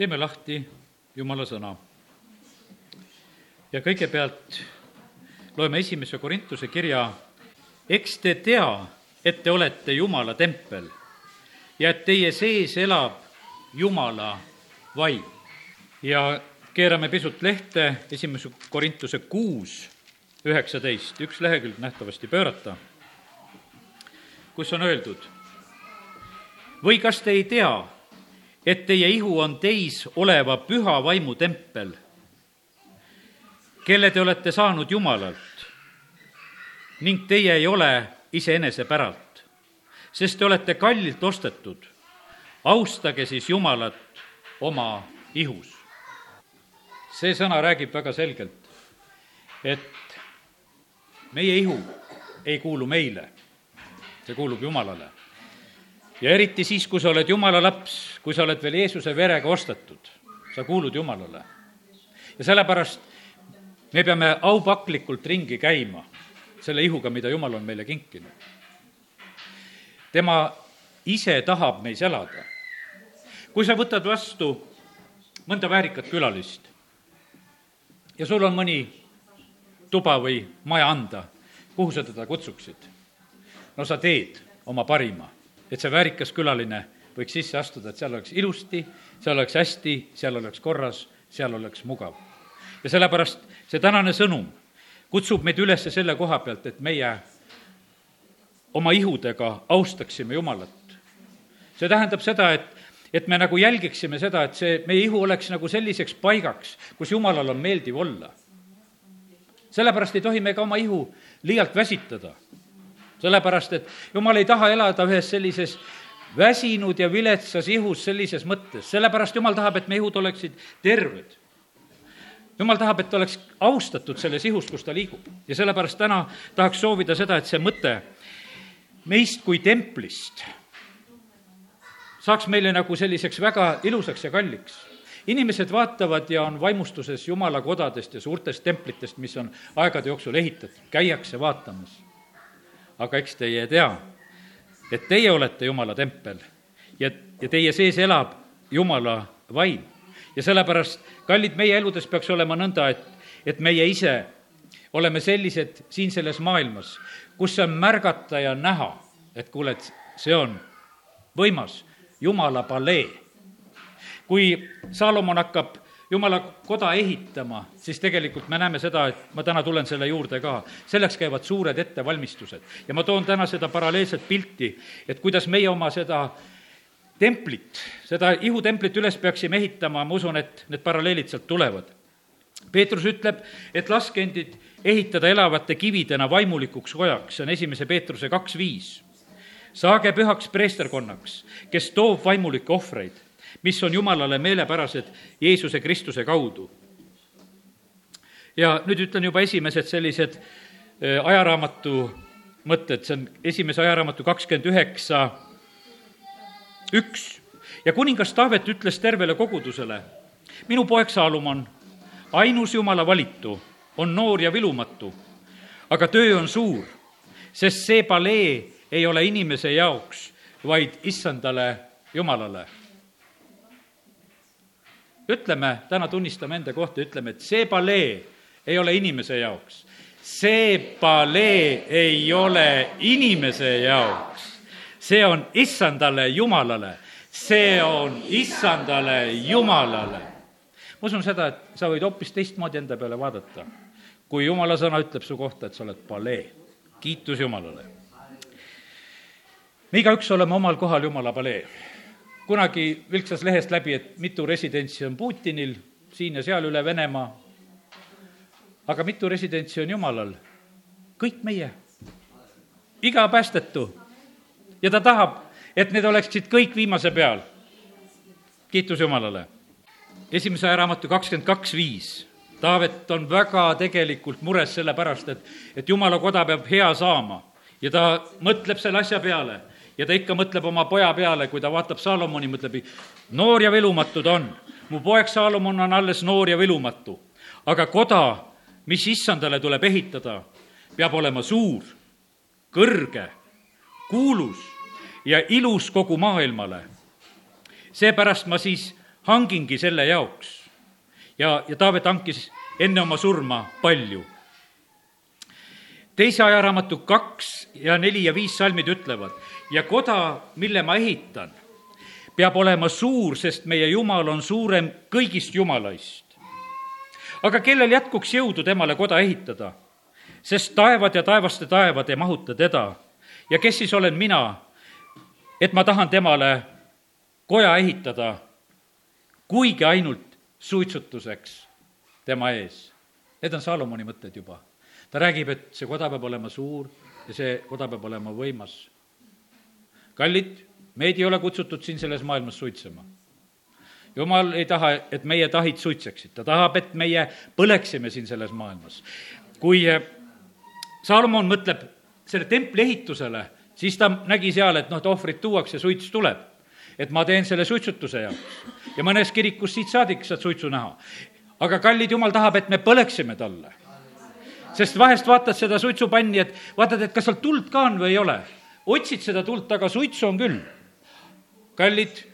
teeme lahti Jumala sõna. ja kõigepealt loeme esimese Korintuse kirja. eks te tea, et te olete Jumala tempel ja et teie sees elab Jumala vaim. ja keerame pisut lehte, esimese Korintuse kuus, üheksateist, üks lehekülg nähtavasti pöörata, kus on öeldud, või kas te ei tea, et teie ihu on teis oleva püha vaimu tempel, kelle te olete saanud Jumalalt ning teie ei ole iseenese päralt, sest te olete kallilt ostetud. austage siis Jumalat oma ihus. see sõna räägib väga selgelt, et meie ihu ei kuulu meile, see kuulub Jumalale ja eriti siis, kui sa oled Jumala laps, kui sa oled veel Jeesuse verega ostetud, sa kuulud Jumalale. ja sellepärast me peame aupaklikult ringi käima selle ihuga, mida Jumal on meile kinkinud. tema ise tahab meis elada. kui sa võtad vastu mõnda väärikat külalist ja sul on mõni tuba või maja anda, kuhu sa teda kutsuksid? no sa teed oma parima et see väärikas külaline võiks sisse astuda, et seal oleks ilusti, seal oleks hästi, seal oleks korras, seal oleks mugav. ja sellepärast see tänane sõnum kutsub meid üles selle koha pealt, et meie oma ihudega austaksime Jumalat. see tähendab seda, et, et me nagu jälgiksime seda, et see, meie ihu oleks nagu selliseks paigaks, kus Jumalal on meeldiv olla. sellepärast ei tohi me ka oma ihu liialt väsitada sellepärast, et jumal ei taha elada ühes sellises väsinud ja viletsas ihus sellises mõttes, sellepärast jumal tahab, et meie ihud oleksid terved. jumal tahab, et oleks austatud selles ihus, kus ta liigub. Ja sellepärast täna tahaks soovida seda, et see mõte meist kui templist saaks meile nagu selliseks väga ilusaks ja kalliks. Inimesed vaatavad ja on vaimustuses jumala kodadest ja suurtest templitest, mis on aegade jooksul ehitatud, käiakse vaatamas aga eks teie tea, et teie olete Jumala tempel ja, ja teie sees elab Jumala vaim. ja sellepärast, kallid, meie eludes peaks olema nõnda, et, et meie ise oleme sellised siin selles maailmas, kus on märgata ja näha, et kuule, et see on võimas Jumala palee. kui Saalomon hakkab jumala koda ehitama, siis tegelikult me näeme seda, et ma täna tulen selle juurde ka, selleks käivad suured ettevalmistused. ja ma toon täna seda paralleelset pilti, et kuidas meie oma seda templit, seda ihutemplit üles peaksime ehitama, ma usun, et need paralleelid sealt tulevad. Peetrus ütleb, et laske endid ehitada elavate kividena vaimulikuks kojaks, see on esimese Peetruse kaks viis. saage pühaks preesterkonnaks, kes toob vaimulikke ohvreid mis on Jumalale meelepärased Jeesuse Kristuse kaudu. ja nüüd ütlen juba esimesed sellised äh, ajaraamatu mõtted, see on esimese ajaraamatu kakskümmend üheksa, üks. ja kuningas Taavet ütles tervele kogudusele, minu poeg Saalomon, ainus Jumala valitu, on noor ja vilumatu, aga töö on suur, sest see palee ei ole inimese jaoks, vaid issandale Jumalale ütleme, täna tunnistame enda kohta, ütleme, et see palee ei ole inimese jaoks. see palee ei ole inimese jaoks. see on issandale Jumalale, see on issandale Jumalale. ma usun seda, et sa võid hoopis teistmoodi enda peale vaadata, kui Jumala sõna ütleb su kohta, et sa oled palee. kiitus Jumalale. me igaüks oleme omal kohal Jumala palee kunagi vilksas lehest läbi, et mitu residentsi on Putinil siin ja seal üle Venemaa, aga mitu residentsi on Jumalal? kõik meie, iga päästetu. ja ta tahab, et need oleksid kõik viimase peal. kiitus Jumalale. esimese ajaraamatu kakskümmend kaks viis. Taavet on väga tegelikult mures selle pärast, et, et Jumala koda peab hea saama ja ta mõtleb selle asja peale ja ta ikka mõtleb oma poja peale, kui ta vaatab Saalomoni, mõtleb, noor ja vilumatu ta on. mu poeg Saalomon on alles noor ja vilumatu. aga koda, mis issandale tuleb ehitada, peab olema suur, kõrge, kuulus ja ilus kogu maailmale. seepärast ma siis hangingi selle jaoks. ja, ja Taavet hankis enne oma surma palju. teise ajaraamatu kaks ja neli ja viis salmid ütlevad ja koda, mille ma ehitan, peab olema suur, sest meie Jumal on suurem kõigist jumalaist. aga kellel jätkuks jõudu temale koda ehitada? sest taevad ja taevaste taevad ei mahuta teda. ja kes siis olen mina, et ma tahan temale koja ehitada, kuigi ainult suitsutuseks tema ees. Need on Saalomoni mõtted juba. ta räägib, et see koda peab olema suur ja see koda peab olema võimas. Kallid, meid ei ole kutsutud siin selles maailmas suitsema. jumal ei taha, et meie tahid suitseksid, ta tahab, et meie põleksime siin selles maailmas. kui eh, Saalomon mõtleb selle templi ehitusele, siis ta nägi seal, et noh, et ohvrit tuuakse, suits tuleb. et ma teen selle suitsutuse jaoks. ja mõnes kirikus siit saadik saad suitsu näha. aga kallid jumal tahab, et me põleksime talle. sest vahest vaatad seda suitsupanni, et vaatad, et kas seal tuld ka on või ei ole. Otsid seda tuld, aga suitsu on küll. kallid,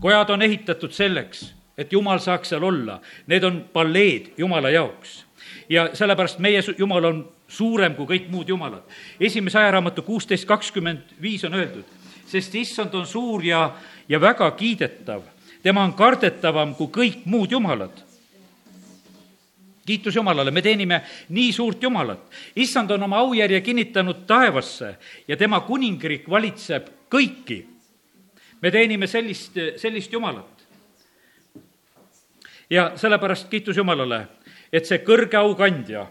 kojad on ehitatud selleks, et jumal saaks seal olla. Need on palleed jumala jaoks. ja sellepärast meie jumal on suurem kui kõik muud jumalad. esimese ajaraamatu kuusteist kakskümmend viis on öeldud, sest issand on suur ja, ja väga kiidetav, tema on kardetavam kui kõik muud jumalad kiitus Jumalale, me teenime nii suurt Jumalat. issand on oma aujärje kinnitanud taevasse ja tema kuningriik valitseb kõiki. me teenime sellist, sellist Jumalat. ja sellepärast kiitus Jumalale, et see kõrge au kandja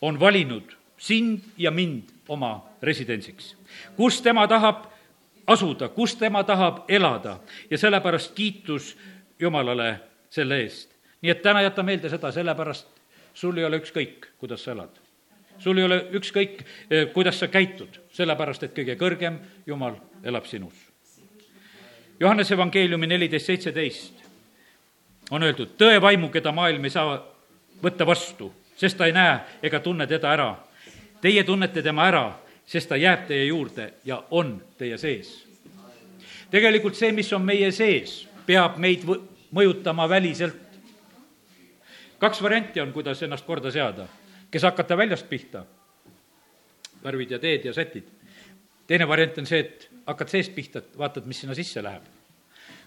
on valinud sind ja mind oma residentsiks, kus tema tahab asuda, kus tema tahab elada ja sellepärast kiitus Jumalale selle eest. nii et täna jäta meelde seda, sellepärast sul ei ole ükskõik, kuidas sa elad. sul ei ole ükskõik, eh, kuidas sa käitud, sellepärast et kõige kõrgem Jumal elab sinus. Johannese evangeeliumi neliteist seitseteist on öeldud, tõe vaimu, keda maailm ei saa võtta vastu sest ta ei näe ega tunne teda ära. Teie tunnete tema ära, sest ta jääb teie juurde ja on teie sees. tegelikult see, mis on meie sees, peab meid mõjutama väliselt. Kaks varianti on, kuidas ennast korda seada. kes hakata väljast pihta, värvid ja teed ja sätid. teine variant on see, et hakkad seest pihta, et vaatad, mis sinna sisse läheb.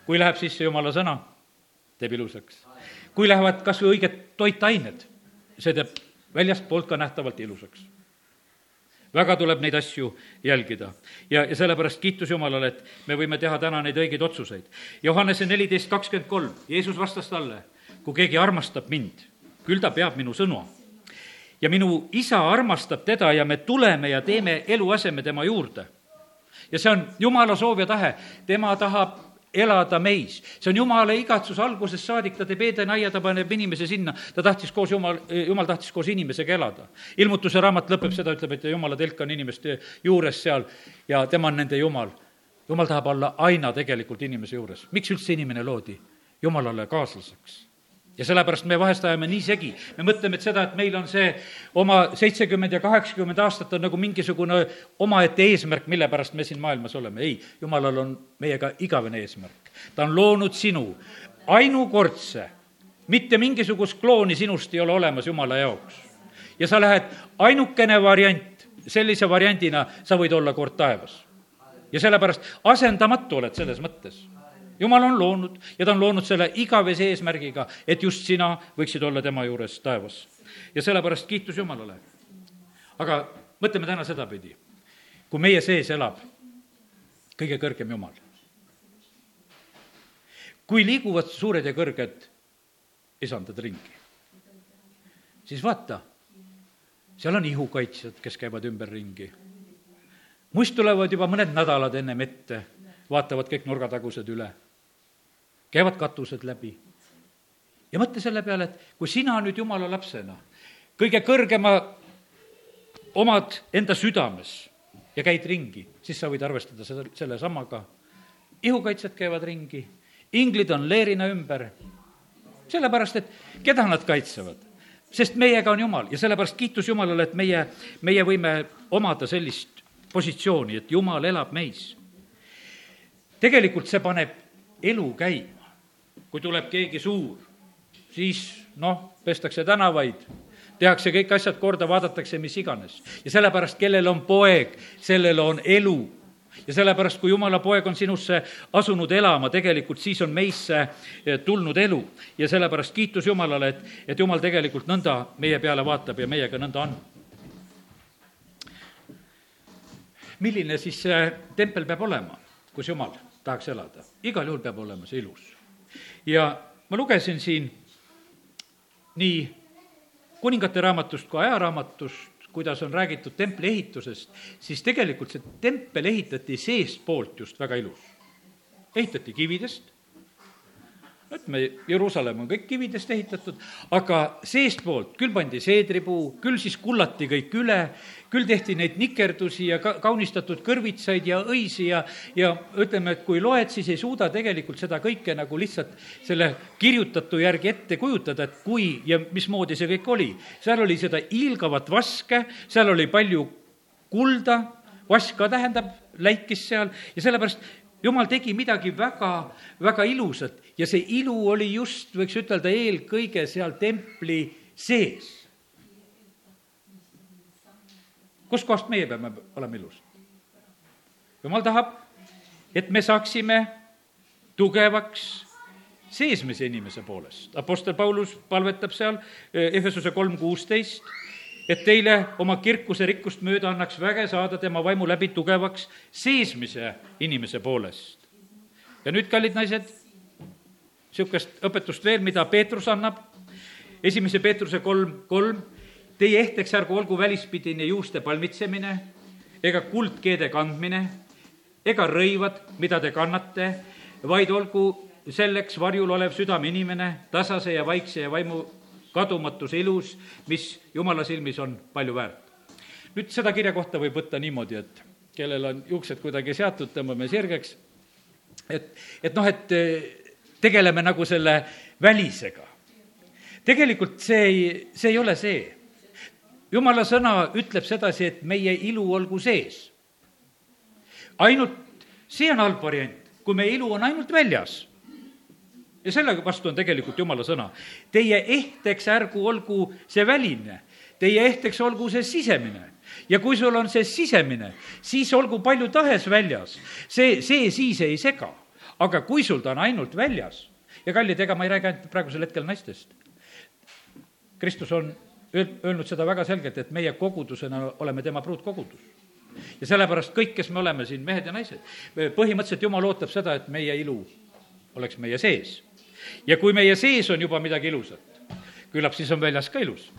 kui läheb sisse jumala sõna, teeb ilusaks. kui lähevad kas või õiged toitained see teeb väljastpoolt ka nähtavalt ilusaks. väga tuleb neid asju jälgida ja, ja sellepärast kiitus Jumalale, et me võime teha täna neid õigeid otsuseid. Johannese neliteist kakskümmend kolm, Jeesus vastas talle, kui keegi armastab mind, küll ta peab minu sõnu ja minu isa armastab teda ja me tuleme ja teeme eluaseme tema juurde. ja see on Jumala soov ja tahe, tema tahab elada meis. see on Jumala igatsus algusest saadik, ta teeb Edeni-aia, ta paneb inimese sinna, ta tahtis koos Jumal, Jumal tahtis koos inimesega elada. ilmutuse raamat lõpeb seda, ütleb, et Jumala telk on inimeste juures seal ja tema on nende Jumal. Jumal tahab olla aina tegelikult inimese juures. miks üldse inimene loodi? Jumalale kaaslaseks ja sellepärast me vahest ajame nii segi, me mõtleme, et seda, et meil on see oma seitsekümmend ja kaheksakümmend aastat on nagu mingisugune omaette eesmärk, mille pärast me siin maailmas oleme. ei, jumalal on meiega igavene eesmärk. ta on loonud sinu ainukordse, mitte mingisugust klooni sinust ei ole olemas Jumala jaoks. ja sa lähed ainukene variant, sellise variandina sa võid olla kord taevas. ja sellepärast asendamatu oled selles mõttes jumal on loonud ja ta on loonud selle igavese eesmärgiga, et just sina võiksid olla tema juures taevas. ja sellepärast kiitus Jumalale. aga mõtleme täna sedapidi, kui meie sees elab kõige kõrgem Jumal, kui liiguvad suured ja kõrged isandad ringi, siis vaata, seal on ihukaitsjad, kes käivad ümberringi. muist tulevad juba mõned nädalad ennem ette, vaatavad kõik nurgatagused üle käivad katused läbi. ja mõtle selle peale, et kui sina nüüd jumala lapsena kõige kõrgema omad enda südames ja käid ringi, siis sa võid arvestada seda, sellesamaga. ihukaitsjad käivad ringi, inglid on leerina ümber, sellepärast et keda nad kaitsevad? sest meiega on Jumal ja sellepärast kiitus Jumalale, et meie, meie võime omada sellist positsiooni, et Jumal elab meis. tegelikult see paneb elu käima kui tuleb keegi suur, siis noh, pestakse tänavaid, tehakse kõik asjad korda, vaadatakse mis iganes. ja sellepärast, kellel on poeg, sellel on elu ja sellepärast, kui jumala poeg on sinusse asunud elama, tegelikult siis on meisse eh, tulnud elu. ja sellepärast kiitus Jumalale, et, et Jumal tegelikult nõnda meie peale vaatab ja meiega nõnda on. milline siis see tempel peab olema, kus Jumal tahaks elada? igal juhul peab olema see ilus. Ja ma lugesin siin nii kuningate raamatust kui ajaraamatust, kuidas on räägitud templi ehitusest, siis tegelikult see tempel ehitati seestpoolt just väga ilus. ehitati kividest, ütleme, Jeruusalemm on kõik kividest ehitatud, aga seestpoolt küll pandi seedripuu, küll siis kullati kõik üle, küll tehti neid nikerdusi ja ka kaunistatud kõrvitsaid ja õisi ja, ja ütleme, et kui loed, siis ei suuda tegelikult seda kõike nagu lihtsalt selle kirjutatu järgi ette kujutada, et kui ja mismoodi see kõik oli. seal oli seda hiilgavat vaske, seal oli palju kulda, vask ka tähendab, läikis seal ja sellepärast jumal tegi midagi väga, väga ilusat ja see ilu oli just, võiks ütelda, eelkõige seal templi sees. kuskohast meie peame olema ilusad? jumal tahab, et me saaksime tugevaks seesmise inimese poolest. Apostel Paulus palvetab seal eh, Efesuse kolm kuusteist, et teile oma kirkuse rikkust mööda annaks väge saada tema vaimu läbi tugevaks seesmise inimese poolest. ja nüüd, kallid naised, niisugust õpetust veel, mida Peetrus annab, esimese Peetruse kolm, kolm, teie ehteks ärgu olgu välispidine juuste palmitsemine ega kuldkeede kandmine ega rõivad, mida te kannate, vaid olgu selleks varjul olev südameinimene, tasase ja vaikse ja vaimu kadumatus ilus, mis jumala silmis on palju väärt. nüüd seda kirja kohta võib võtta niimoodi, et kellel on juuksed kuidagi seatud, tõmbame sirgeks, et, et noh, et eh, tegeleme nagu selle välisega. tegelikult see ei, see ei ole see. jumala sõna ütleb sedasi, et meie ilu olgu sees. ainult see on halb variant, kui meie ilu on ainult väljas ja selle vastu on tegelikult jumala sõna. Teie ehteks ärgu olgu see väline, teie ehteks olgu see sisemine. ja kui sul on see sisemine, siis olgu palju tahes väljas, see, see siis ei sega. aga kui sul ta on ainult väljas ja kallid, ega ma ei räägi ainult praegusel hetkel naistest. Kristus on öelnud seda väga selgelt, et meie kogudusena oleme tema pruutkogudus ja sellepärast kõik, kes me oleme siin, mehed ja naised, põhimõtteliselt Jumal ootab seda, et meie ilu oleks meie sees ja kui meie sees on juba midagi ilusat, küllap siis on väljas ka ilus.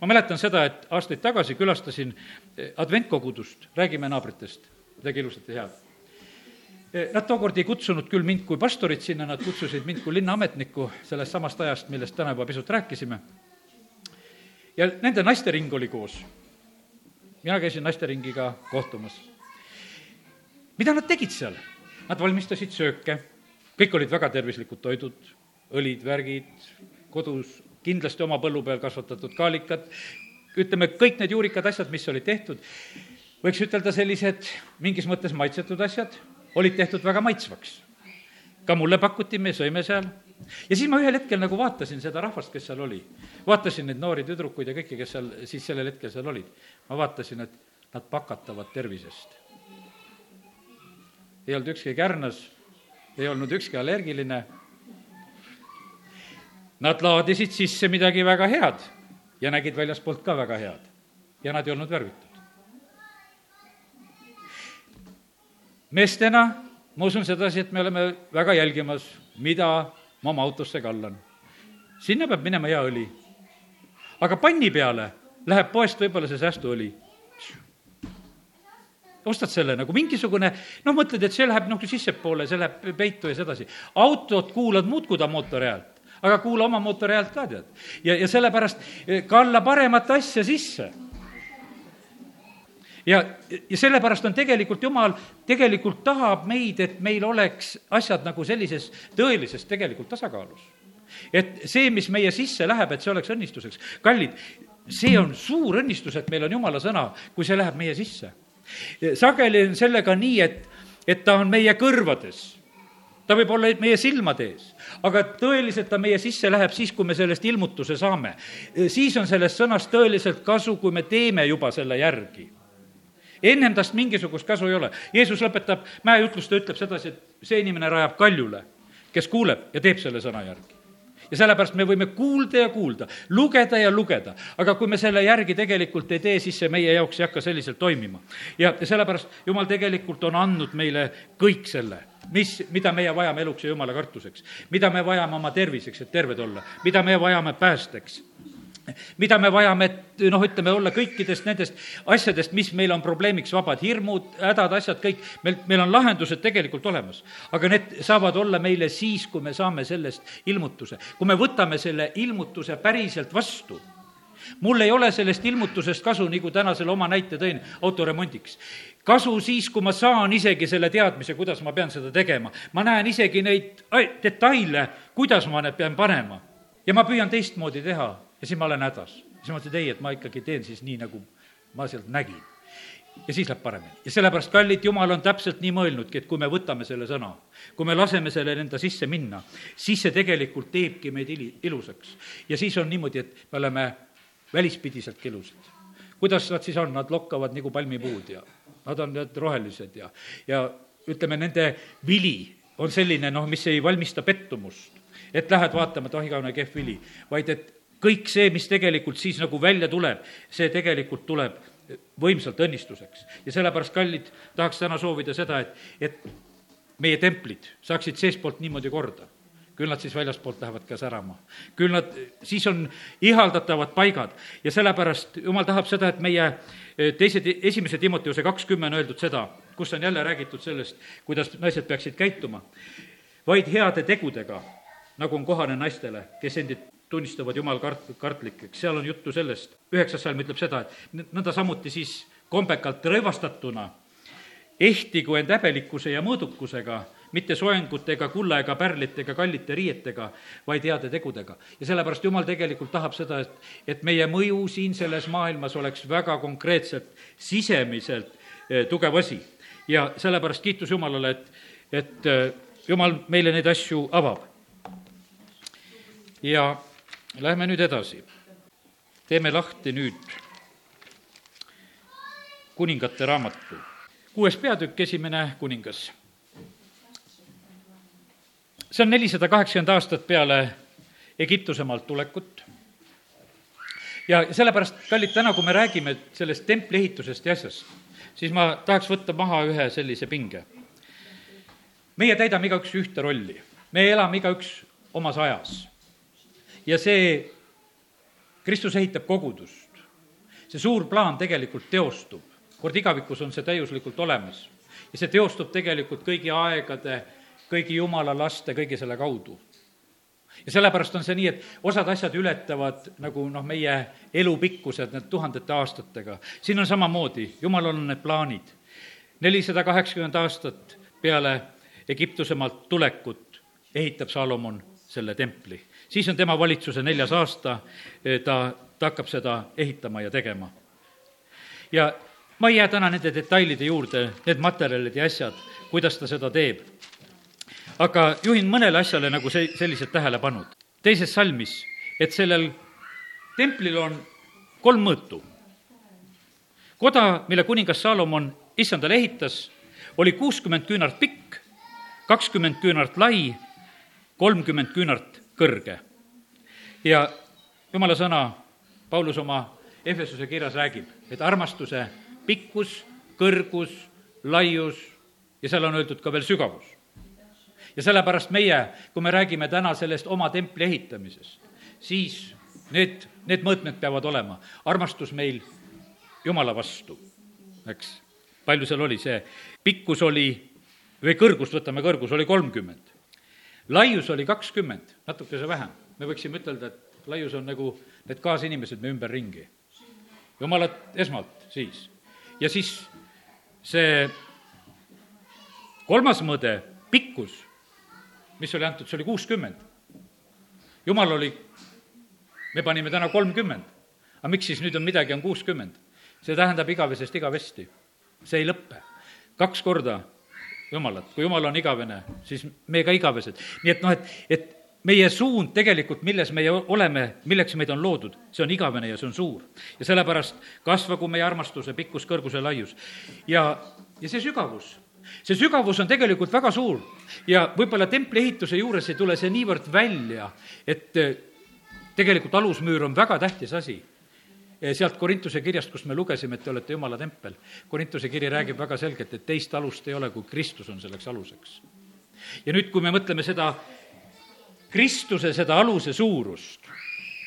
ma mäletan seda, et aastaid tagasi külastasin eh, adventkogudust, räägime naabritest, midagi ilusat ja head. Eh, nad tookord ei kutsunud küll mind kui pastorit sinna, nad kutsusid mind kui linnaametnikku sellest samast ajast, millest täna juba pisut rääkisime. ja nende naistering oli koos. mina käisin naisteringiga kohtumas. mida nad tegid seal? Nad valmistasid sööke, kõik olid väga tervislikud toidud, õlid, värgid, kodus kindlasti oma põllu peal kasvatatud kaalikad, ütleme, kõik need juurikad asjad, mis olid tehtud, võiks ütelda sellised mingis mõttes maitsetud asjad, olid tehtud väga maitsvaks. ka mulle pakuti, me sõime seal. ja siis ma ühel hetkel nagu vaatasin seda rahvast, kes seal oli. vaatasin neid noori tüdrukuid ja kõiki, kes seal siis sellel hetkel seal olid. ma vaatasin, et nad pakatavad tervisest. ei olnud ükski kärnas, ei olnud ükski allergiline Nad laadisid sisse midagi väga head ja nägid väljaspoolt ka väga head ja nad ei olnud värvitud. meestena ma usun sedasi, et me oleme väga jälgimas, mida ma oma autosse kallan. sinna peab minema hea õli. aga panni peale läheb poest võib-olla see säästuõli. Ostad selle nagu mingisugune, noh, mõtled, et see läheb nagu sissepoole, see läheb peitu ja sedasi. autot kuulad muudkui ta mootori häält aga kuula oma mootori häält ka, tead. ja, ja sellepärast eh, kalla paremat asja sisse ja, ja sellepärast on tegelikult Jumal, tegelikult tahab meid, et meil oleks asjad nagu sellises tõelises tegelikult tasakaalus. et see, mis meie sisse läheb, et see oleks õnnistuseks. kallid, see on suur õnnistus, et meil on Jumala sõna, kui see läheb meie sisse. Sageli on sellega nii, et, et ta on meie kõrvades ta võib olla meie silmade ees, aga tõeliselt ta meie sisse läheb siis, kui me sellest ilmutuse saame. siis on sellest sõnast tõeliselt kasu, kui me teeme juba selle järgi ennem tast mingisugust kasu ei ole. Jeesus lõpetab mäejutlust, ta ütleb sedasi, et see inimene rajab kaljule, kes kuuleb ja teeb selle sõna järgi ja sellepärast me võime kuulda ja kuulda, lugeda ja lugeda, aga kui me selle järgi tegelikult ei tee, siis see meie jaoks ei hakka selliselt toimima. ja sellepärast Jumal tegelikult on andnud meile kõik selle, mis, mida meie vajame eluks ja Jumala kartuseks, mida me vajame oma terviseks, et terved olla, mida me vajame päästeks mida me vajame, et noh, ütleme, olla kõikidest nendest asjadest, mis meil on probleemiks vabad, hirmud, hädad, asjad, kõik, meil, meil on lahendused tegelikult olemas. aga need saavad olla meile siis, kui me saame sellest ilmutuse, kui me võtame selle ilmutuse päriselt vastu mul ei ole sellest ilmutusest kasu, nagu täna selle oma näite tõin autoremondiks. kasu siis, kui ma saan isegi selle teadmise, kuidas ma pean seda tegema. ma näen isegi neid detaile, kuidas ma need pean panema. ja ma püüan teistmoodi teha ja siis ma olen hädas. siis ma mõtlesin, et ei, et ma ikkagi teen siis nii, nagu ma sealt nägin. ja siis läheb paremini. ja sellepärast, kallid, Jumal on täpselt nii mõelnudki, et kui me võtame selle sõna, kui me laseme sellel enda sisse minna, siis see tegelikult teebki meid ili-, ilusaks. ja siis on niimoodi, et me oleme välispidiselt ilusad. kuidas nad siis on, nad lokkavad nagu palmipuud ja nad on need rohelised ja, ja ütleme, nende vili on selline, noh, mis ei valmista pettumust et lähed vaatama, et ah, igavene kehv vili, vaid et kõik see, mis tegelikult siis nagu välja tuleb, see tegelikult tuleb võimsalt õnnistuseks. ja sellepärast, kallid, tahaks täna soovida seda, et, et meie templid saaksid seestpoolt niimoodi korda küll nad siis väljaspoolt lähevad ka särama. küll nad, siis on ihaldatavad paigad ja sellepärast jumal tahab seda, et meie eh, teised, esimese Timoteuse kakskümmend öeldud seda, kus on jälle räägitud sellest, kuidas naised peaksid käituma, vaid heade tegudega, nagu on kohane naistele, kes endid tunnistavad jumal kart-, kartlikeks, seal on juttu sellest, üheksas salm ütleb seda, et nõnda samuti siis kombekalt rõivastatuna ehtigu end häbelikkuse ja mõõdukusega, mitte soengute ega kulla ega pärlite ega kallite riietega, vaid heade tegudega. ja sellepärast Jumal tegelikult tahab seda, et, et meie mõju siin selles maailmas oleks väga konkreetselt, sisemiselt eh, tugev asi. ja sellepärast kiitus Jumalale, et, et eh, Jumal meile neid asju avab. ja Lähme nüüd edasi. teeme lahti nüüd kuningate raamatu. kuues peatükk, esimene kuningas. see on nelisada kaheksakümmend aastat peale Egiptusemaalt tulekut. ja sellepärast, kallid, täna, kui me räägime sellest templi ehitusest ja asjast, siis ma tahaks võtta maha ühe sellise pinge. meie täidame igaüks ühte rolli, me elame igaüks omas ajas ja see, Kristus ehitab kogudust. see suur plaan tegelikult teostub, kord igavikus on see täiuslikult olemas. ja see teostub tegelikult kõigi aegade, kõigi jumala laste, kõigi selle kaudu ja sellepärast on see nii, et osad asjad ületavad nagu noh, meie elupikkused, need tuhandete aastatega. siin on samamoodi, jumalal on need plaanid. nelisada kaheksakümmend aastat peale Egiptusemaalt tulekut ehitab Salomon selle templi siis on tema valitsuse neljas aasta, ta, ta hakkab seda ehitama ja tegema. ja ma ei jää täna nende detailide juurde, need materjalid ja asjad, kuidas ta seda teeb. aga juhin mõnele asjale nagu see, sellised tähelepanud. teises salmis, et sellel templil on kolm mõõtu. koda, mille kuningas Saalomon issandale ehitas, oli kuuskümmend küünart pikk, kakskümmend küünart lai, kolmkümmend küünart kõrge. ja jumala sõna, Paulus oma Efesuse kirjas räägib, et armastuse pikkus, kõrgus, laius ja seal on öeldud ka veel sügavus. ja sellepärast meie, kui me räägime täna sellest oma templi ehitamisest, siis need, need mõõtmed peavad olema. armastus meil Jumala vastu, eks. palju seal oli, see pikkus oli, või kõrgust, võtame kõrgus, oli kolmkümmend laius oli kakskümmend, natukese vähem. me võiksime ütelda, et laius on nagu need kaasinimesed me ümberringi. jumalat esmalt siis. ja siis see kolmas mõõde, pikkus, mis oli antud, see oli kuuskümmend. jumal oli, me panime täna kolmkümmend. aga miks siis nüüd on midagi, on kuuskümmend? see tähendab igavesest igavesti. see ei lõppe. kaks korda Jumalat, kui Jumal on igavene, siis me ka igavesed. nii et noh, et, et meie suund tegelikult, milles meie oleme, milleks meid on loodud, see on igavene ja see on suur. ja sellepärast kasvagu meie armastuse pikkus, kõrgus ja laius. ja, ja see sügavus, see sügavus on tegelikult väga suur ja võib-olla templi ehituse juures ei tule see niivõrd välja, et eh, tegelikult alusmüür on väga tähtis asi sealt Korintuse kirjast, kus me lugesime, et te olete Jumala tempel. Korintuse kiri räägib väga selgelt, et teist alust ei ole, kui Kristus on selleks aluseks. ja nüüd, kui me mõtleme seda Kristuse seda aluse suurust,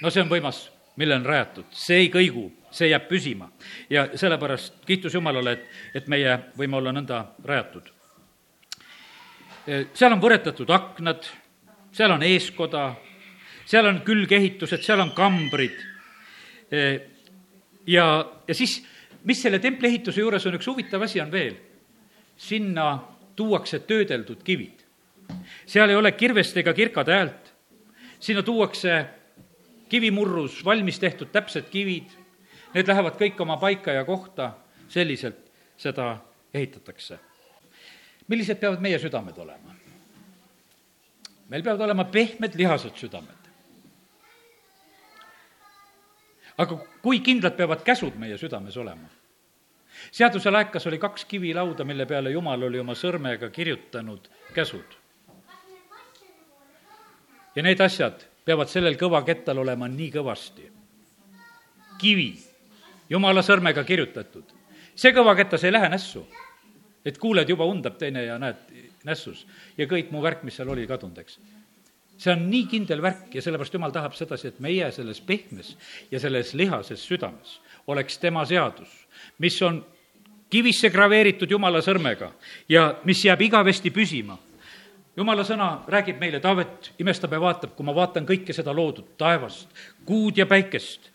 no see on võimas, mille on rajatud, see ei kõigu, see jääb püsima. ja sellepärast kiitus Jumalale, et, et meie võime olla nõnda rajatud. seal on võretatud aknad, seal on eeskoda, seal on külgehitused, seal on kambrid ja, ja siis, mis selle templi ehituse juures on üks huvitav asi, on veel, sinna tuuakse töödeldud kivid seal ei ole kirvest ega kirkade häält. sinna tuuakse kivimurrus valmis tehtud täpsed kivid, need lähevad kõik oma paika ja kohta, selliselt seda ehitatakse. millised peavad meie südamed olema? meil peavad olema pehmed lihased südamed. Aga kui kindlad peavad käsud meie südames olema? seaduse laekas oli kaks kivilauda, mille peale Jumal oli oma sõrmega kirjutanud käsud ja need asjad peavad sellel kõvakettal olema nii kõvasti. kivi, jumala sõrmega kirjutatud. see kõvaketas ei lähe nässu. et kuuled, juba undab teine ja näed nässus ja kõik mu värk, mis seal oli, kadunud, eks. See on nii kindel värk ja sellepärast jumal tahab sedasi, et meie selles pehmes ja selles lihases südames oleks tema seadus, mis on kivisse graveeritud jumala sõrmega ja mis jääb igavesti püsima jumala sõna räägib meile, Taavet imestab ja vaatab, kui ma vaatan kõike seda loodud, taevast, kuud ja päikest,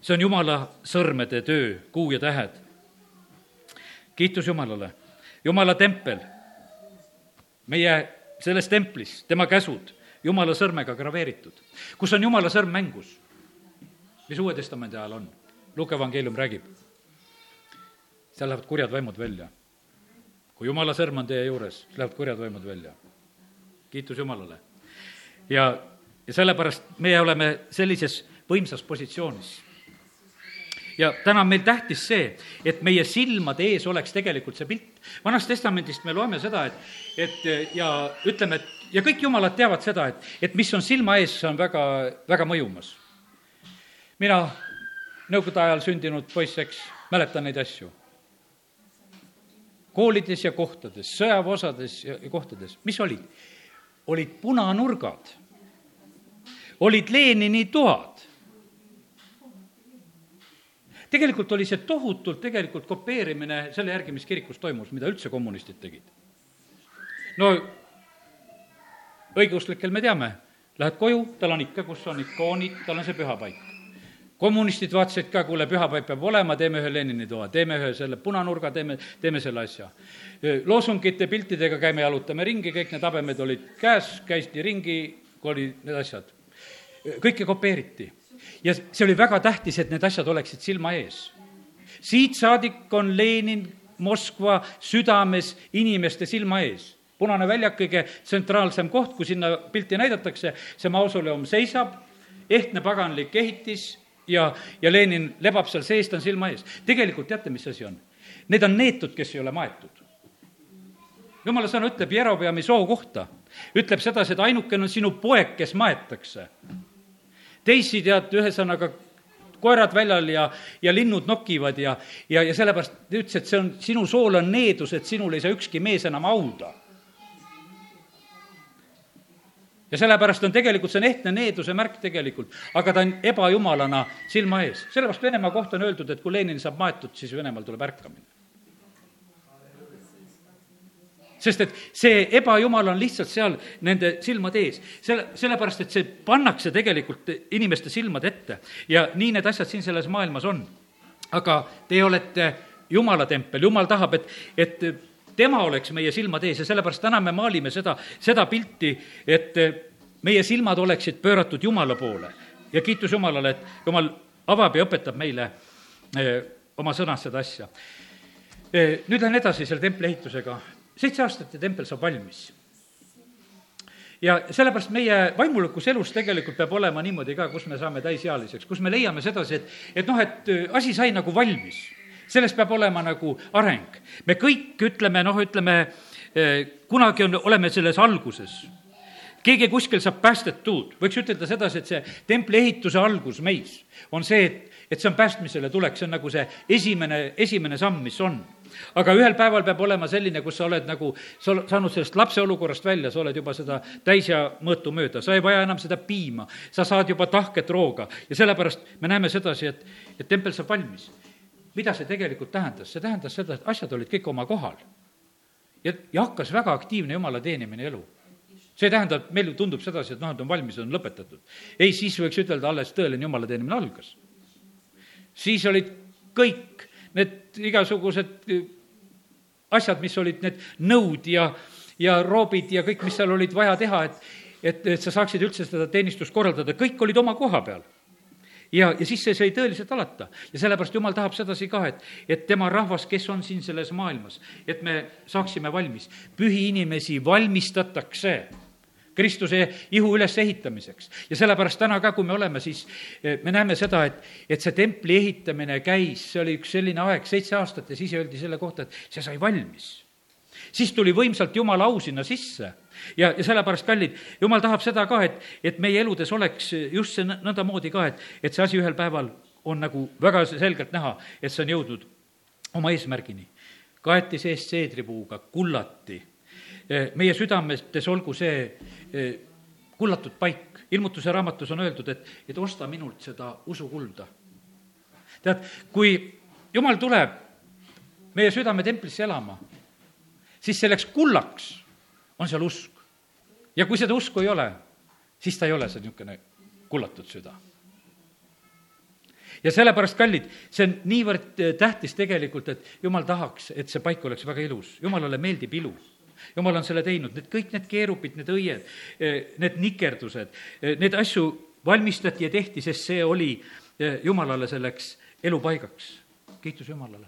see on jumala sõrmede töö, kuu ja tähed. kiitus Jumalale, Jumala tempel, meie selles templis, tema käsud, Jumala sõrmega graveeritud. kus on Jumala sõrm mängus? mis Uue Testamendi ajal on? Luuke evangeelium räägib. seal lähevad kurjad vaimud välja. kui Jumala sõrm on teie juures, lähevad kurjad vaimud välja kiitus Jumalale. ja, ja sellepärast meie oleme sellises võimsas positsioonis. ja täna on meil tähtis see, et meie silmade ees oleks tegelikult see pilt. vanast testamendist me loeme seda, et, et ja ütleme, et ja kõik jumalad teavad seda, et, et mis on silma ees, see on väga, väga mõjumas. mina, nõukogude ajal sündinud poiss, eks, mäletan neid asju koolides ja kohtades, sõjaväeosades ja kohtades, mis olid? olid punanurgad, olid Lenini toad. tegelikult oli see tohutult tegelikult kopeerimine selle järgi, mis kirikus toimus, mida üldse kommunistid tegid. no õigeusklikel me teame, lähed koju, tal on ikka, kus on ikoonid, tal on see pühapaik kommunistid vaatasid ka, kuule, pühapäev peab olema, teeme ühe Lenini toa, teeme ühe selle punanurga, teeme, teeme selle asja. loosungite, piltidega käime, jalutame ringi, kõik need habemed olid käes, käisti ringi, olid need asjad. kõike kopeeriti. ja see oli väga tähtis, et need asjad oleksid silma ees. siit saadik on Lenin Moskva südames inimeste silma ees punane väljak, kõige tsentraalsem koht, kui sinna pilti näidatakse, see mausoleum seisab, ehtne paganlik ehitis ja, ja Lenin lebab seal sees, ta on silma ees. tegelikult teate, mis asi on? Need on neetud, kes ei ole maetud. jumala sõna ütleb Jerobeami soo kohta, ütleb sedasi, et ainukene on sinu poeg, kes maetakse. teisi tead, ühesõnaga, koerad väljal ja, ja linnud nokivad ja, ja, ja sellepärast ta ütles, et see on, sinu sool on needus, et sinul ei saa ükski mees enam auda ja sellepärast on tegelikult, see on ehtne needuse märk tegelikult, aga ta on ebajumalana silma ees. sellepärast Venemaa kohta on öeldud, et kui Lenin saab maetud, siis Venemaal tuleb ärkamine. sest et see ebajumal on lihtsalt seal nende silmade ees. selle, sellepärast, et see pannakse tegelikult inimeste silmade ette ja nii need asjad siin selles maailmas on. aga teie olete Jumala tempel, Jumal tahab, et, et tema oleks meie silmade ees ja sellepärast täna me maalime seda, seda pilti, et meie silmad oleksid pööratud Jumala poole. ja kiitus Jumalale, et Jumal avab ja õpetab meile eh, oma sõnas seda asja. Eh, nüüd lähen edasi selle templi ehitusega. seitse aastat ja tempel saab valmis ja sellepärast meie vaimulikus elus tegelikult peab olema niimoodi ka, kus me saame täisealiseks, kus me leiame sedasi, et, et noh, et asi sai nagu valmis. Sellest peab olema nagu areng. me kõik ütleme, noh, ütleme, äh, kunagi on, oleme selles alguses. Keegi kuskil saab päästetud, võiks ütelda sedasi, et see templi ehituse algus meis on see, et, et see on päästmisele tulek, see on nagu see esimene, esimene samm, mis on. Aga ühel päeval peab olema selline, kus sa oled nagu, sa oled saanud sellest lapse olukorrast välja, sa oled juba seda täis ja mõõtu mööda, sa ei vaja enam seda piima, sa saad juba tahket rooga. Ja sellepärast me näeme sedasi, et, et tempel saab valmis. Mida see tegelikult tähendas? see tähendas seda, et asjad olid kõik oma kohal. ja, ja hakkas väga aktiivne jumala teenimine elu see ei tähenda, et meile tundub sedasi, et noh, et on valmis, on lõpetatud. ei, siis võiks ütelda, alles tõeline jumala teenimine algas. siis olid kõik need igasugused äh, asjad, mis olid need nõud ja, ja roobid ja kõik, mis seal olid vaja teha, et, et, et sa saaksid üldse seda teenistust korraldada, kõik olid oma koha peal ja, ja siis see sai tõeliselt alata. ja sellepärast Jumal tahab sedasi ka, et, et tema rahvas, kes on siin selles maailmas, et me saaksime valmis. pühi inimesi valmistatakse Kristuse ihu ülesehitamiseks. ja sellepärast täna ka, kui me oleme, siis eh, me näeme seda, et, et see templi ehitamine käis, see oli üks selline aeg, seitse aastat ja siis öeldi selle kohta, et see sai valmis. Siis tuli võimsalt Jumala au sinna sisse ja, ja sellepärast, kallid, Jumal tahab seda ka, et, et meie eludes oleks just see nõndamoodi ka, et, et see asi ühel päeval on nagu väga selgelt näha, et see on jõudnud oma eesmärgini. kaeti seest seedripuuga, kullati Eh, meie südametes olgu see eh, kullatud paik. ilmutuse raamatus on öeldud, et, et osta minult seda usukulda. tead, kui jumal tuleb meie südametemplisse elama, siis selleks kullaks on seal usk. ja kui seda usku ei ole, siis ta ei ole see niisugune kullatud süda ja sellepärast, kallid, see on niivõrd eh, tähtis tegelikult, et jumal tahaks, et see paik oleks väga ilus, jumalale meeldib ilu jumal on selle teinud, need kõik need keerupid, need õied, eh, need nikerdused, eh, need asju valmistati ja tehti, sest see oli jumalale selleks elupaigaks. kiitus Jumalale.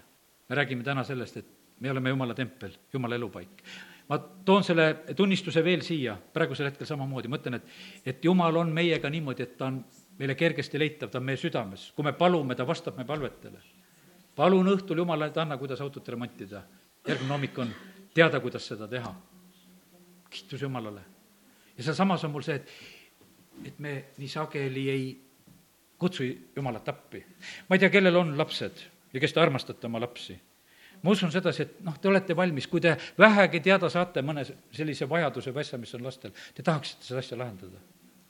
me räägime täna sellest, et me oleme Jumala tempel, Jumala elupaik. ma toon selle tunnistuse veel siia, praegusel hetkel samamoodi, ma ütlen, et, et Jumal on meiega niimoodi, et ta on meile kergesti leitav, ta on meie südames. kui me palume, ta vastab meie palvetele. palun õhtul Jumalale, et anna, kuidas autot remontida. järgmine hommik on teada, kuidas seda teha. kiitus Jumalale. ja sealsamas on mul see, et, et me nii sageli ei kutsu Jumalat appi. ma ei tea, kellel on lapsed ja kes te armastate oma lapsi. Ma usun sedasi, et noh, te olete valmis, kui te vähegi teada saate mõne sellise vajaduse või asja, mis on lastel, te tahaksite seda asja lahendada.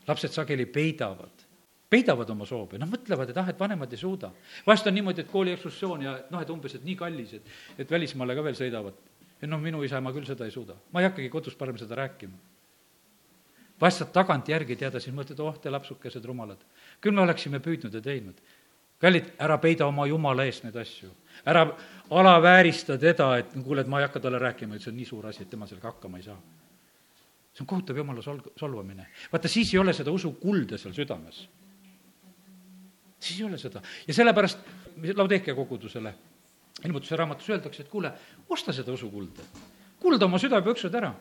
lapsed sageli peidavad peidavad oma soove, noh, mõtlevad, et ah, et vanemad ei suuda. vahest on niimoodi, et kooli ekskursioon ja noh, et umbes, et nii kallis, et, et välismaale ka veel sõidavad et noh, minu isa, ma küll seda ei suuda. ma ei hakkagi kodus parem seda rääkima. vahest saad tagantjärgi teada, siis mõtled, oh, te lapsukesed rumalad. küll me oleksime püüdnud ja teinud. kallid, ära peida oma jumala eest neid asju. Ära alaväärista teda, et kuule, et ma ei hakka talle rääkima, et see on nii suur asi, et tema sellega hakkama ei saa. see on kohutav jumala sol-, solvamine. vaata, siis ei ole seda usu kulda seal südames. siis ei ole seda ja sellepärast Laudeekia kogudusele ilmutuse raamatus öeldakse, et kuule, osta seda usukulda. kuulda oma südamepüksud ära.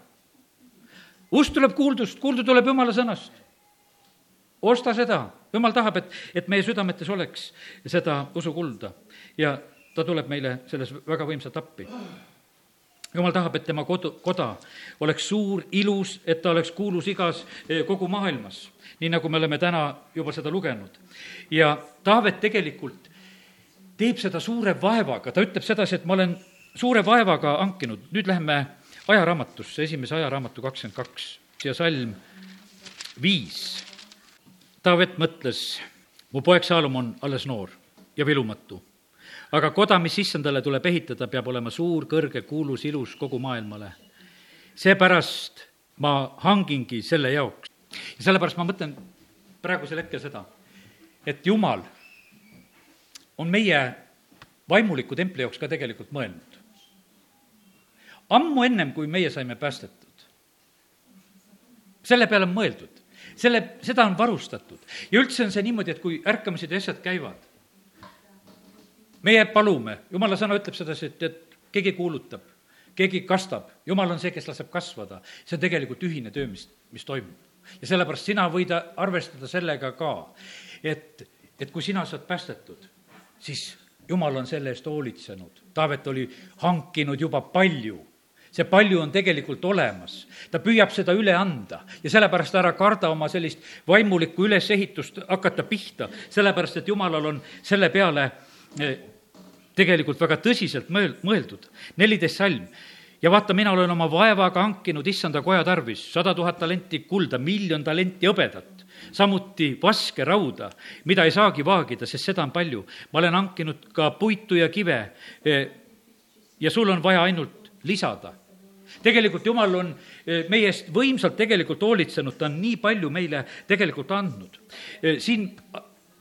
usk tuleb kuuldust, kuulda tuleb jumala sõnast. osta seda, jumal tahab, et, et meie südametes oleks seda usukulda ja ta tuleb meile selles väga võimsalt appi jumal tahab, et tema kodu, koda oleks suur, ilus, et ta oleks kuulus igas, eh, kogu maailmas, nii nagu me oleme täna juba seda lugenud. ja Taavet tegelikult teeb seda suure vaevaga, ta ütleb sedasi, et ma olen suure vaevaga hankinud, nüüd läheme ajaraamatusse, esimese ajaraamatu kakskümmend kaks, siia salm viis. Taavet mõtles, mu poeg Saalomon alles noor ja vilumatu. Aga koda, mis issandale tuleb ehitada, peab olema suur, kõrge, kuulus, ilus kogu maailmale. seepärast ma hangingi selle jaoks. ja sellepärast ma mõtlen praegusel hetkel seda, et Jumal on meie vaimuliku templi jaoks ka tegelikult mõelnud. ammu ennem, kui meie saime päästetud. selle peale on mõeldud, selle, seda on varustatud ja üldse on see niimoodi, et kui ärkamised ja asjad käivad, meie palume, jumala sõna ütleb sedasi, et, et keegi kuulutab, keegi kastab, jumal on see, kes laseb kasvada. see on tegelikult ühine töö, mis, mis toimub. ja sellepärast sina võid arvestada sellega ka, et, et kui sina saad päästetud, siis jumal on selle eest hoolitsenud. Taavet oli hankinud juba palju see palju on tegelikult olemas. ta püüab seda üle anda ja sellepärast ära karda oma sellist vaimulikku ülesehitust hakata pihta, sellepärast et jumalal on selle peale tegelikult väga tõsiselt mõel-, mõeldud. neliteist salm. ja vaata, mina olen oma vaevaga hankinud issanda koja tarvis sada tuhat talenti kulda, miljon talenti hõbedat, samuti vaske rauda, mida ei saagi vaagida, sest seda on palju. ma olen hankinud ka puitu ja kive eh, ja sul on vaja ainult lisada tegelikult Jumal on eh, meie eest võimsalt tegelikult hoolitsenud, ta on nii palju meile tegelikult andnud. Eh, siin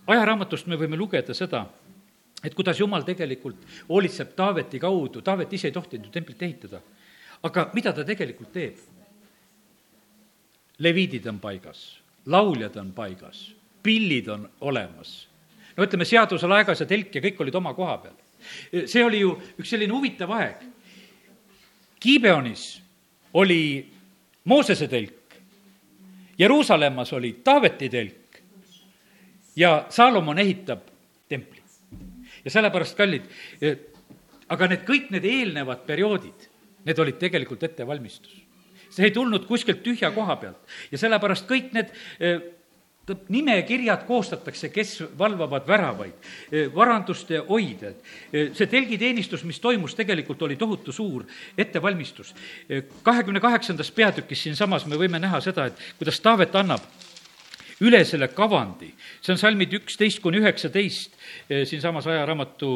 ajaraamatust me võime lugeda seda, et kuidas Jumal tegelikult hoolitseb Taaveti kaudu, Taavet ise ei tohtinud ju templit ehitada. aga mida ta tegelikult teeb? leviidid on paigas, lauljad on paigas, pillid on olemas. no ütleme, seadusel aegas ja telk ja kõik olid oma koha peal. See oli ju üks selline huvitav aeg Kiibeonis oli Moosese telk, Jeruusalemmas oli Taaveti telk ja Saalomon ehitab templi. Ja sellepärast, kallid, eh, aga need kõik need eelnevad perioodid, need olid tegelikult ettevalmistus. see ei tulnud kuskilt tühja koha pealt ja sellepärast kõik need eh, nimekirjad koostatakse, kes valvavad väravaid, eh, varanduste hoidjad. See telgiteenistus, mis toimus, tegelikult oli tohutu suur ettevalmistus. Kahekümne kaheksandas peatükis siinsamas me võime näha seda, et kuidas Taavet annab üle selle kavandi, see on salmid üksteist kuni üheksateist siinsamas ajaraamatu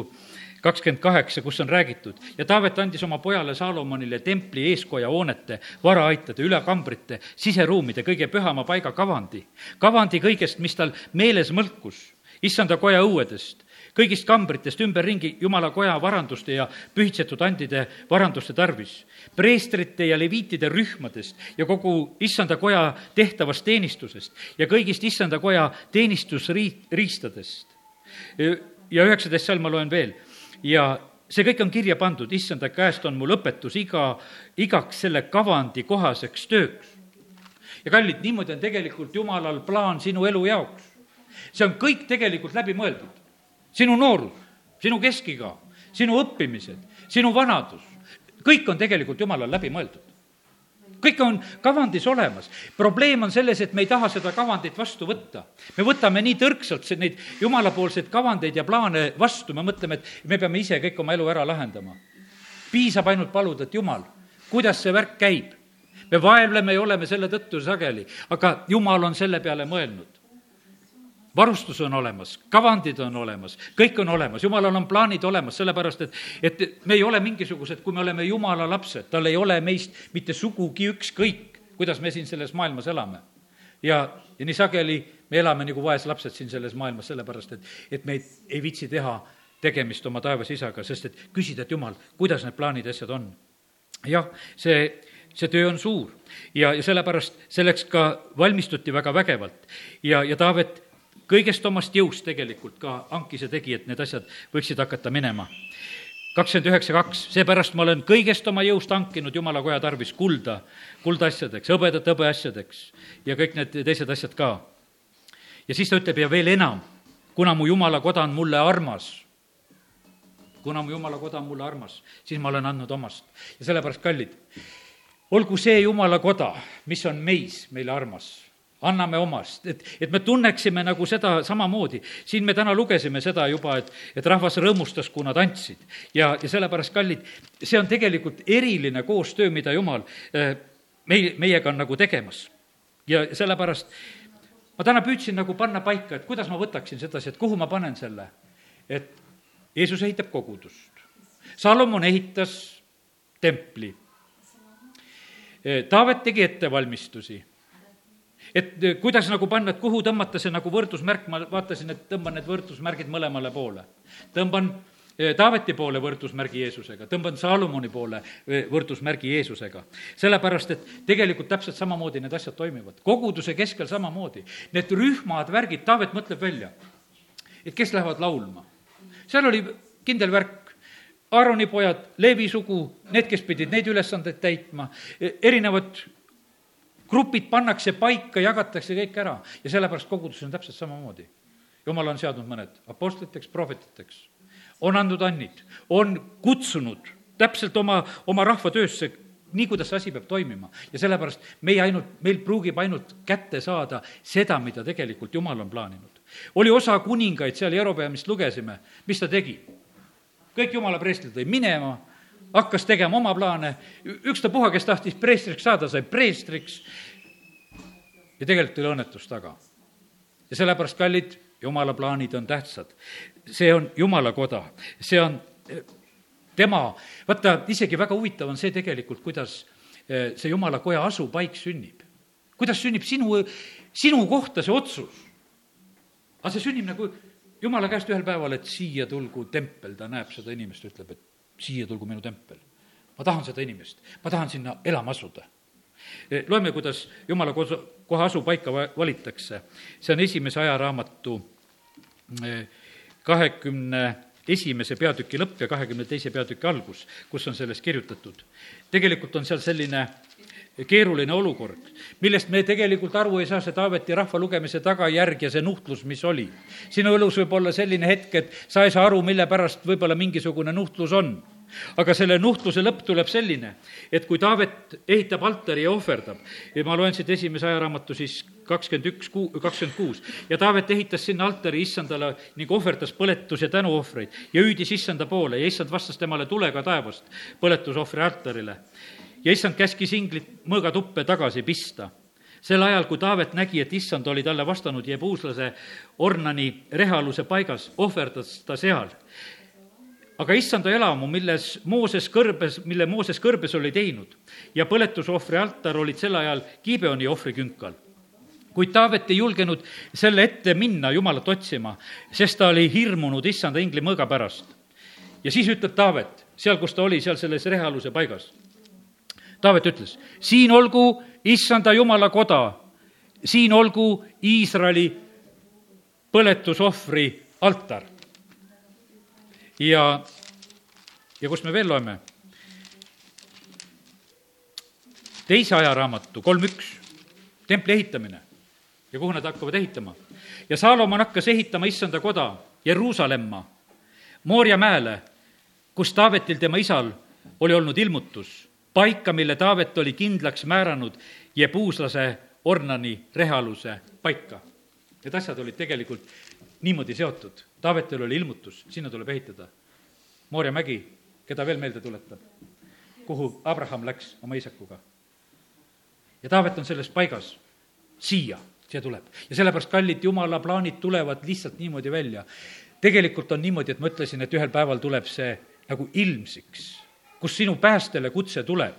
kakskümmend kaheksa, kus on räägitud ja Taavet andis oma pojale Saalomonile templi eeskoja hoonete, varaaitade, ülekambrite, siseruumide, kõige pühama paiga kavandi. kavandi kõigest, mis tal meeles mõlkus, issanda koja õuedest, kõigist kambritest ümberringi Jumala koja varanduste ja pühitsetud andide varanduste tarvis, preestrite ja leviitide rühmadest ja kogu issanda koja tehtavast teenistusest ja kõigist issanda koja teenistusriistadest. ja üheksateist salm ma loen veel ja see kõik on kirja pandud, issanda käest on mul õpetus iga, igaks selle kavandi kohaseks tööks. ja kallid, niimoodi on tegelikult Jumalal plaan sinu elu jaoks. see on kõik tegelikult läbi mõeldud. Sinu noorus, sinu keskiga, sinu õppimised, sinu vanadus, kõik on tegelikult Jumalal läbi mõeldud kõik on kavandis olemas. probleem on selles, et me ei taha seda kavandit vastu võtta. me võtame nii tõrksalt neid jumalapoolseid kavandeid ja plaane vastu, me mõtleme, et me peame ise kõik oma elu ära lahendama. piisab ainult paluda, et jumal, kuidas see värk käib? me vaevleme ja oleme selle tõttu sageli, aga jumal on selle peale mõelnud varustus on olemas, kavandid on olemas, kõik on olemas, jumalal on plaanid olemas, sellepärast et, et me ei ole mingisugused, kui me oleme jumala lapsed, tal ei ole meist mitte sugugi ükskõik, kuidas me siin selles maailmas elame. ja, ja nii sageli me elame nagu vaeslapsed siin selles maailmas, sellepärast et, et me ei, ei viitsi teha tegemist oma taevas isaga, sest et küsida, et jumal, kuidas need plaanid ja asjad on. jah, see, see töö on suur ja, ja sellepärast selleks ka valmistuti väga vägevalt ja, ja Taavet kõigest omast jõust tegelikult ka hankis ja tegi, et need asjad võiksid hakata minema. kakskümmend üheksa kaks, seepärast ma olen kõigest oma jõust hankinud Jumala koja tarvis kulda, kuldasjadeks, hõbedat hõbeasjadeks ja kõik need teised asjad ka. ja siis ta ütleb ja veel enam, kuna mu Jumala koda on mulle armas, kuna mu Jumala koda on mulle armas, siis ma olen andnud omast. ja sellepärast, kallid, olgu see Jumala koda, mis on meis, meile armas anname omast, et, et me tunneksime nagu seda samamoodi. siin me täna lugesime seda juba, et, et rahvas rõõmustas, kui nad andsid. ja, ja sellepärast, kallid, see on tegelikult eriline koostöö, mida Jumal eh, meil, meiega on nagu tegemas. ja sellepärast ma täna püüdsin nagu panna paika, et kuidas ma võtaksin sedasi, et kuhu ma panen selle. et Jeesus ehitab kogudust. Salomon ehitas templi. Eh, Taavet tegi ettevalmistusi et eh, kuidas nagu panna, et kuhu tõmmata see nagu võrdusmärk, ma vaatasin, et tõmban need võrdusmärgid mõlemale poole. tõmban eh, Taaveti poole võrdusmärgi Jeesusega, tõmban Saalomoni poole eh, võrdusmärgi Jeesusega. sellepärast, et tegelikult täpselt samamoodi need asjad toimivad. koguduse keskel samamoodi. Need rühmad, värgid, Taavet mõtleb välja, et kes lähevad laulma. seal oli kindel värk, Aaroni pojad, Leevi sugu, need, kes pidid neid ülesandeid täitma, erinevad grupid pannakse paika, jagatakse kõik ära ja sellepärast kogudus on täpselt samamoodi. jumal on seadnud mõned apostliteks, prohvetiteks, on andnud annid, on kutsunud täpselt oma, oma rahva töösse, nii, kuidas see asi peab toimima. ja sellepärast meie ainult, meil pruugib ainult kätte saada seda, mida tegelikult Jumal on plaaninud. oli osa kuningaid seal Jerobeamist lugesime, mis ta tegi? kõik jumala preestrid tõi minema, hakkas tegema oma plaane, ükstapuha, kes tahtis preestriks saada, sai preestriks ja tegelikult oli õnnetus taga. ja sellepärast, kallid, jumala plaanid on tähtsad. see on jumala koda, see on eh, tema, vaata, isegi väga huvitav on see tegelikult, kuidas eh, see jumala koja asupaik sünnib. kuidas sünnib sinu, sinu kohta see otsus. aga see sünnib nagu jumala käest ühel päeval, et siia tulgu tempel, ta näeb seda inimest, ütleb, et siia tulgu minu tempel. ma tahan seda inimest, ma tahan sinna elama asuda. E, loeme, kuidas jumala kodu, koha asupaika valitakse. see on esimese ajaraamatu e, kahekümne esimese peatüki lõpp ja kahekümne teise peatüki algus, kus on sellest kirjutatud. tegelikult on seal selline keeruline olukord, millest me tegelikult aru ei saa, see Taaveti rahva lugemise tagajärg ja see nuhtlus, mis oli. sinu elus võib olla selline hetk, et sa ei saa aru, mille pärast võib-olla mingisugune nuhtlus on. Aga selle nuhtluse lõpp tuleb selline, et kui Taavet ehitab altari ja ohverdab, ja ma loen siit esimese ajaraamatu siis kakskümmend üks kuu, kakskümmend kuus, ja Taavet ehitas sinna altari issandale ning ohverdas põletus- ja tänuohvreid ja hüüdis issanda poole ja issand vastas temale tulega taevast põletusohvri altarile ja issand käskis inglit mõõgatuppe tagasi pista. sel ajal, kui Taavet nägi, et issand oli talle vastanud Jebuuslase Ornani rehaluse paigas, ohverdas ta seal. Aga issanda elamu, milles Mooses kõrbes, mille Mooses kõrbes oli teinud ja põletusohvri altar olid sel ajal Gibeoni ohvrikünkal kuid Taavet ei julgenud selle ette minna Jumalat otsima, sest ta oli hirmunud issanda ingli mõõga pärast. ja siis ütleb Taavet, seal, kus ta oli, seal selles rehaluse paigas Taavet ütles, siin olgu issanda jumala koda, siin olgu Iisraeli põletusohvri altar. Ja, ja kus me veel loeme? teise ajaraamatu, kolm üks, templi ehitamine ja kuhu nad hakkavad ehitama. ja Saalomon hakkas ehitama issanda koda Jeruusalemma, Moorja mäele, kus Taavetil, tema isal, oli olnud ilmutus paika, mille Taavet oli kindlaks määranud jebuuslase Ornani rehaluse paika. Need asjad olid tegelikult niimoodi seotud. Taavetil oli ilmutus, sinna tuleb ehitada. Moorja mägi, keda veel meelde tuletab? kuhu Abraham läks oma isakuga. ja Taavet on selles paigas, siia, siia tuleb. ja sellepärast, kallid jumala plaanid tulevad lihtsalt niimoodi välja. tegelikult on niimoodi, et ma ütlesin, et ühel päeval tuleb see nagu ilmsiks kust sinu päästele kutse tuleb.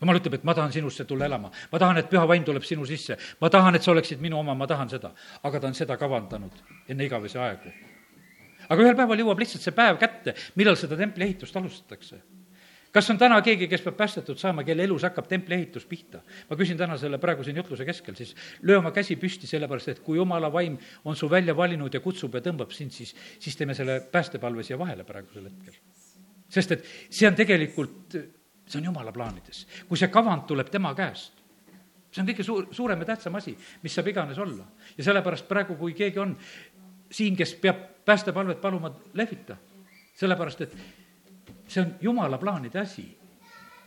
Jumal ütleb, et ma tahan sinusse tulla elama, ma tahan, et püha vaim tuleb sinu sisse, ma tahan, et sa oleksid minu oma, ma tahan seda. aga ta on seda kavandanud enne igavesi aegu. aga ühel päeval jõuab lihtsalt see päev kätte, millal seda templi ehitust alustatakse kas on täna keegi, kes peab päästetud saama, kelle elus hakkab templi ehitus pihta? ma küsin täna selle praegu siin jutluse keskel, siis löö oma käsi püsti, sellepärast et kui jumala vaim on su välja valinud ja kutsub ja tõmbab sind, siis, siis teeme selle päästepalve siia vahele praegusel hetkel sest et see on tegelikult, see on jumala plaanides. kui see kavand tuleb tema käest, see on kõige suur, suurem ja tähtsam asi, mis saab iganes olla. ja sellepärast praegu, kui keegi on siin, kes peab päästepalvet paluma, lehvita. sellepärast, et see on jumala plaanide asi.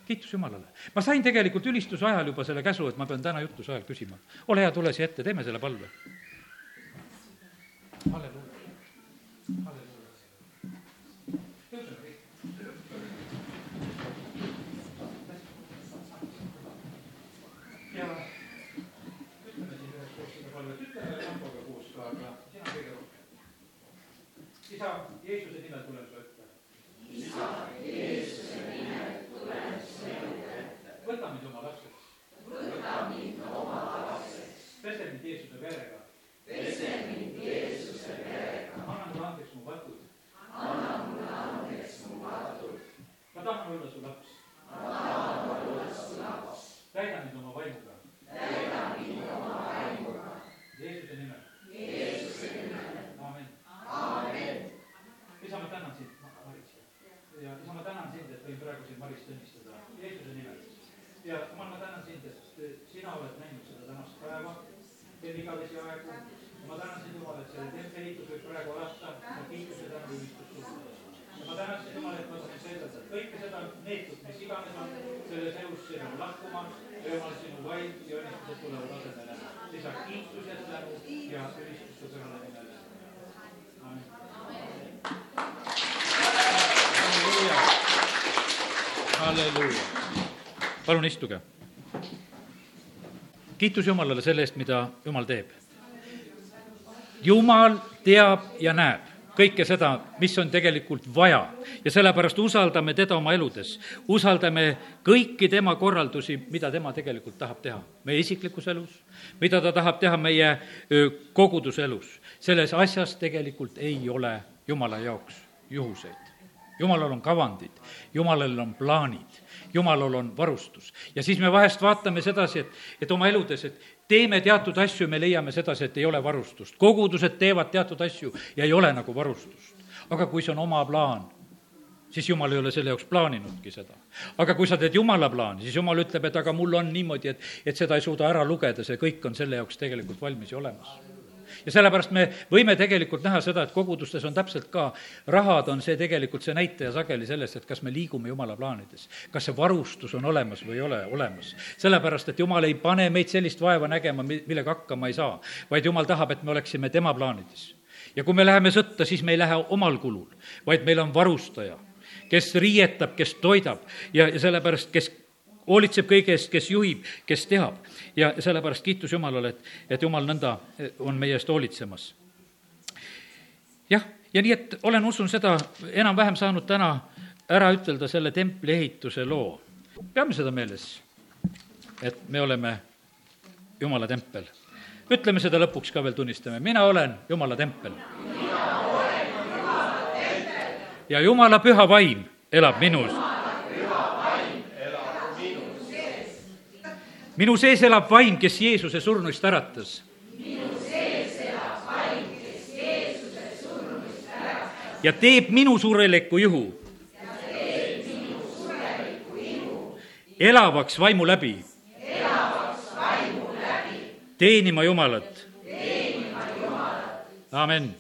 kiitus Jumalale. ma sain tegelikult ülistuse ajal juba selle käsu, et ma pean täna jutluse ajal küsima. ole hea, tule siia ette, teeme selle palve. halleluuja. Isa Jeesuse nimel tulen su ette. isa Jeesuse nimel tulen su ette. võta mind oma lapseks. võta mind oma lapseks. pese mind Jeesuse verega. pese mind Jeesuse verega. anna mulle andeks mu patud. anna mulle andeks mu patud. ma tahan olla su laps. ma tahan olla su laps. täida mind oma vaimuga. täida mind oma vaimuga. Jeesuse nimel. Jeesuse nimel. aamen. aamen isa, ma tänan sind, Maris. sinu lahkuma, Vaim ja õnnistused tulevad asemele. lisa kiitused, tänu ja ülistused sõnale nimele. halleluuja. palun istuge. kiitus Jumalale selle eest, mida Jumal teeb. Jumal teab ja näeb kõike seda, mis on tegelikult vaja ja sellepärast usaldame teda oma eludes. usaldame kõiki tema korraldusi, mida tema tegelikult tahab teha meie isiklikus elus, mida ta tahab teha meie koguduse elus. selles asjas tegelikult ei ole Jumala jaoks juhuseid. Jumalal on kavandid, Jumalal on plaanid, Jumalal on varustus. ja siis me vahest vaatame sedasi, et, et oma eludes, et teeme teatud asju, me leiame sedasi, et ei ole varustust. kogudused teevad teatud asju ja ei ole nagu varustust. aga kui see on oma plaan, siis jumal ei ole selle jaoks plaaninudki seda. aga kui sa teed jumala plaani, siis jumal ütleb, et aga mul on niimoodi, et, et seda ei suuda ära lugeda, see kõik on selle jaoks tegelikult valmis ja olemas ja sellepärast me võime tegelikult näha seda, et kogudustes on täpselt ka, rahad on see tegelikult see näitaja sageli sellest, et kas me liigume Jumala plaanides. kas see varustus on olemas või ei ole olemas. sellepärast, et Jumal ei pane meid sellist vaeva nägema, millega hakkama ei saa, vaid Jumal tahab, et me oleksime tema plaanides. ja kui me läheme sõtta, siis me ei lähe omal kulul, vaid meil on varustaja kes riietab, kes toidab ja, ja sellepärast, kes hoolitseb kõige eest, kes juhib, kes teab. Ja sellepärast kiitus Jumalale, et, et Jumal nõnda eh, on meie eest hoolitsemas. jah, ja nii, et olen, usun seda, enam-vähem saanud täna ära ütelda selle templi ehituse loo. peame seda meeles, et me oleme Jumala tempel. ütleme seda lõpuks ka veel, tunnistame, mina olen Jumala tempel. ja Jumala püha vaim elab minus minu sees elab vaim, kes Jeesuse surnuist äratas. minu sees elab vaim, kes Jeesuse surnuist äratas. ja teeb minu sureliku juhu. ja teeb minu sureliku juhu. elavaks vaimu läbi. elavaks vaimu läbi. teenima Jumalat. teenima Jumalat. amen.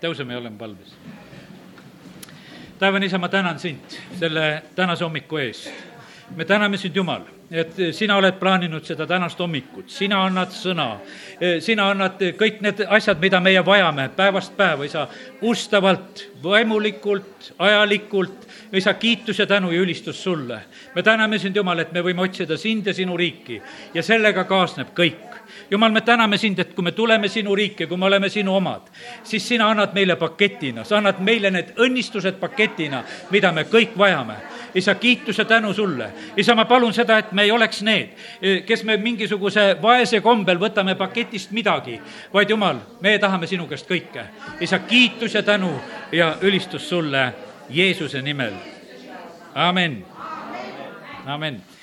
tõuseme ja oleme palves. taevane isa, ma tänan sind selle tänase hommiku eest. me täname sind, Jumal et sina oled plaaninud seda tänast hommikut, sina annad sõna, sina annad kõik need asjad, mida meie vajame päevast päeva, isa, ustavalt, vaimulikult, ajalikult, isa, kiitus ja tänu ja ülistus sulle. me täname sind, Jumal, et me võime otsida sind ja sinu riiki. Ja sellega kaasneb kõik jumal, me täname sind, et kui me tuleme sinu riiki, kui me oleme sinu omad, siis sina annad meile paketina, sa annad meile need õnnistused paketina, mida me kõik vajame. isa, kiitus ja tänu sulle. isa, ma palun seda, et me ei oleks need, kes me mingisuguse vaese kombel võtame paketist midagi, vaid jumal, me tahame sinu käest kõike. isa, kiitus ja tänu ja ülistus sulle Jeesuse nimel. amin. amin.